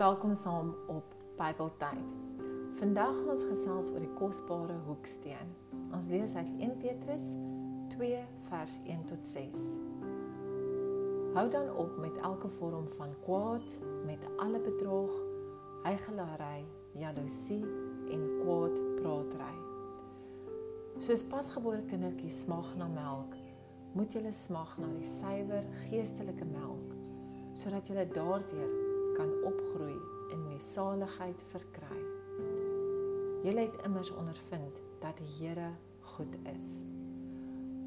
Welkom saam op Bybeltyd. Vandag gaan ons gesels oor die kosbare hoeksteen. Ons lees uit 1 Petrus 2 vers 1 tot 6. Hou dan op met elke vorm van kwaad, met alle bedrog, heigelary, jaloesie en kwaad praatry. Soos pasgebore kindertjies smag na melk, moet julle smag na die suiwer geestelike melk, sodat julle daardeur kan opgroei en die saligheid verkry. Julle het immers ondervind dat die Here goed is.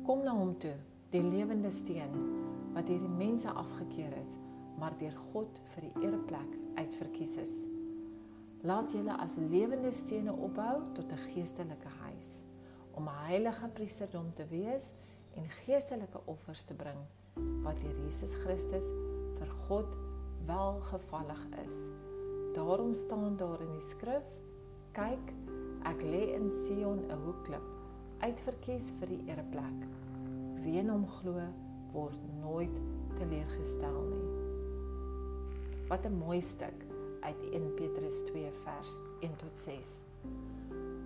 Kom na hom toe, die lewende steen wat deur die mense afgekeur is, maar deur God vir die ereplek uitverkies is. Laat julle as lewende stene opbou tot 'n geestelike huis om 'n heilige priesterdom te wees en geestelike offers te bring wat deur Jesus Christus vir God welgevallig is. Daarom staan daar in die skrif: Kyk, ek lê in Sion 'n hoekklip, uitverkies vir die ereplek. Wie in hom glo, word nooit teleurgestel nie. Wat 'n mooi stuk uit 1 Petrus 2 vers 1 tot 6.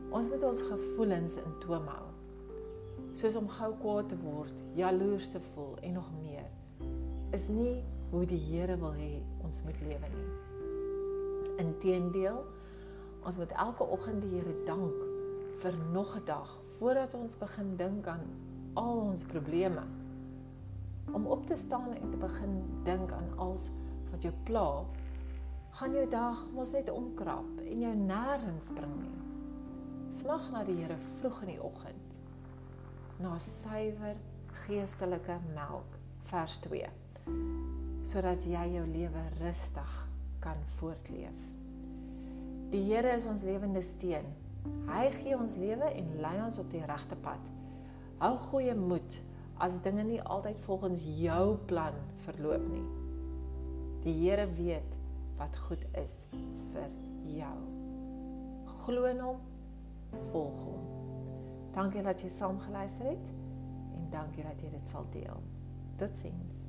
Ons moet ons gevoelens in toom hou. Soos om gou kwaad te word, jaloers te voel en nog meer, is nie hoe die Here wil hê ons moet lewe nie. Inteendeel, ons moet elke oggend die Here dank vir nog 'n dag voordat ons begin dink aan al ons probleme. Om op te staan en te begin dink aan alles wat jou pla, gaan jou dag mos net omkrap en jou nêrens bring nie. Smag na die Here vroeg in die oggend na suiwer geestelike melk vers 2 sodat jy jou lewe rustig kan voortleef. Die Here is ons lewende steen. Hy gee ons lewe en lei ons op die regte pad. Hou goeie moed as dinge nie altyd volgens jou plan verloop nie. Die Here weet wat goed is vir jou. Glo in hom, volg hom. Dankie dat jy saam geluister het en dankie dat jy dit sal deel. Totsiens.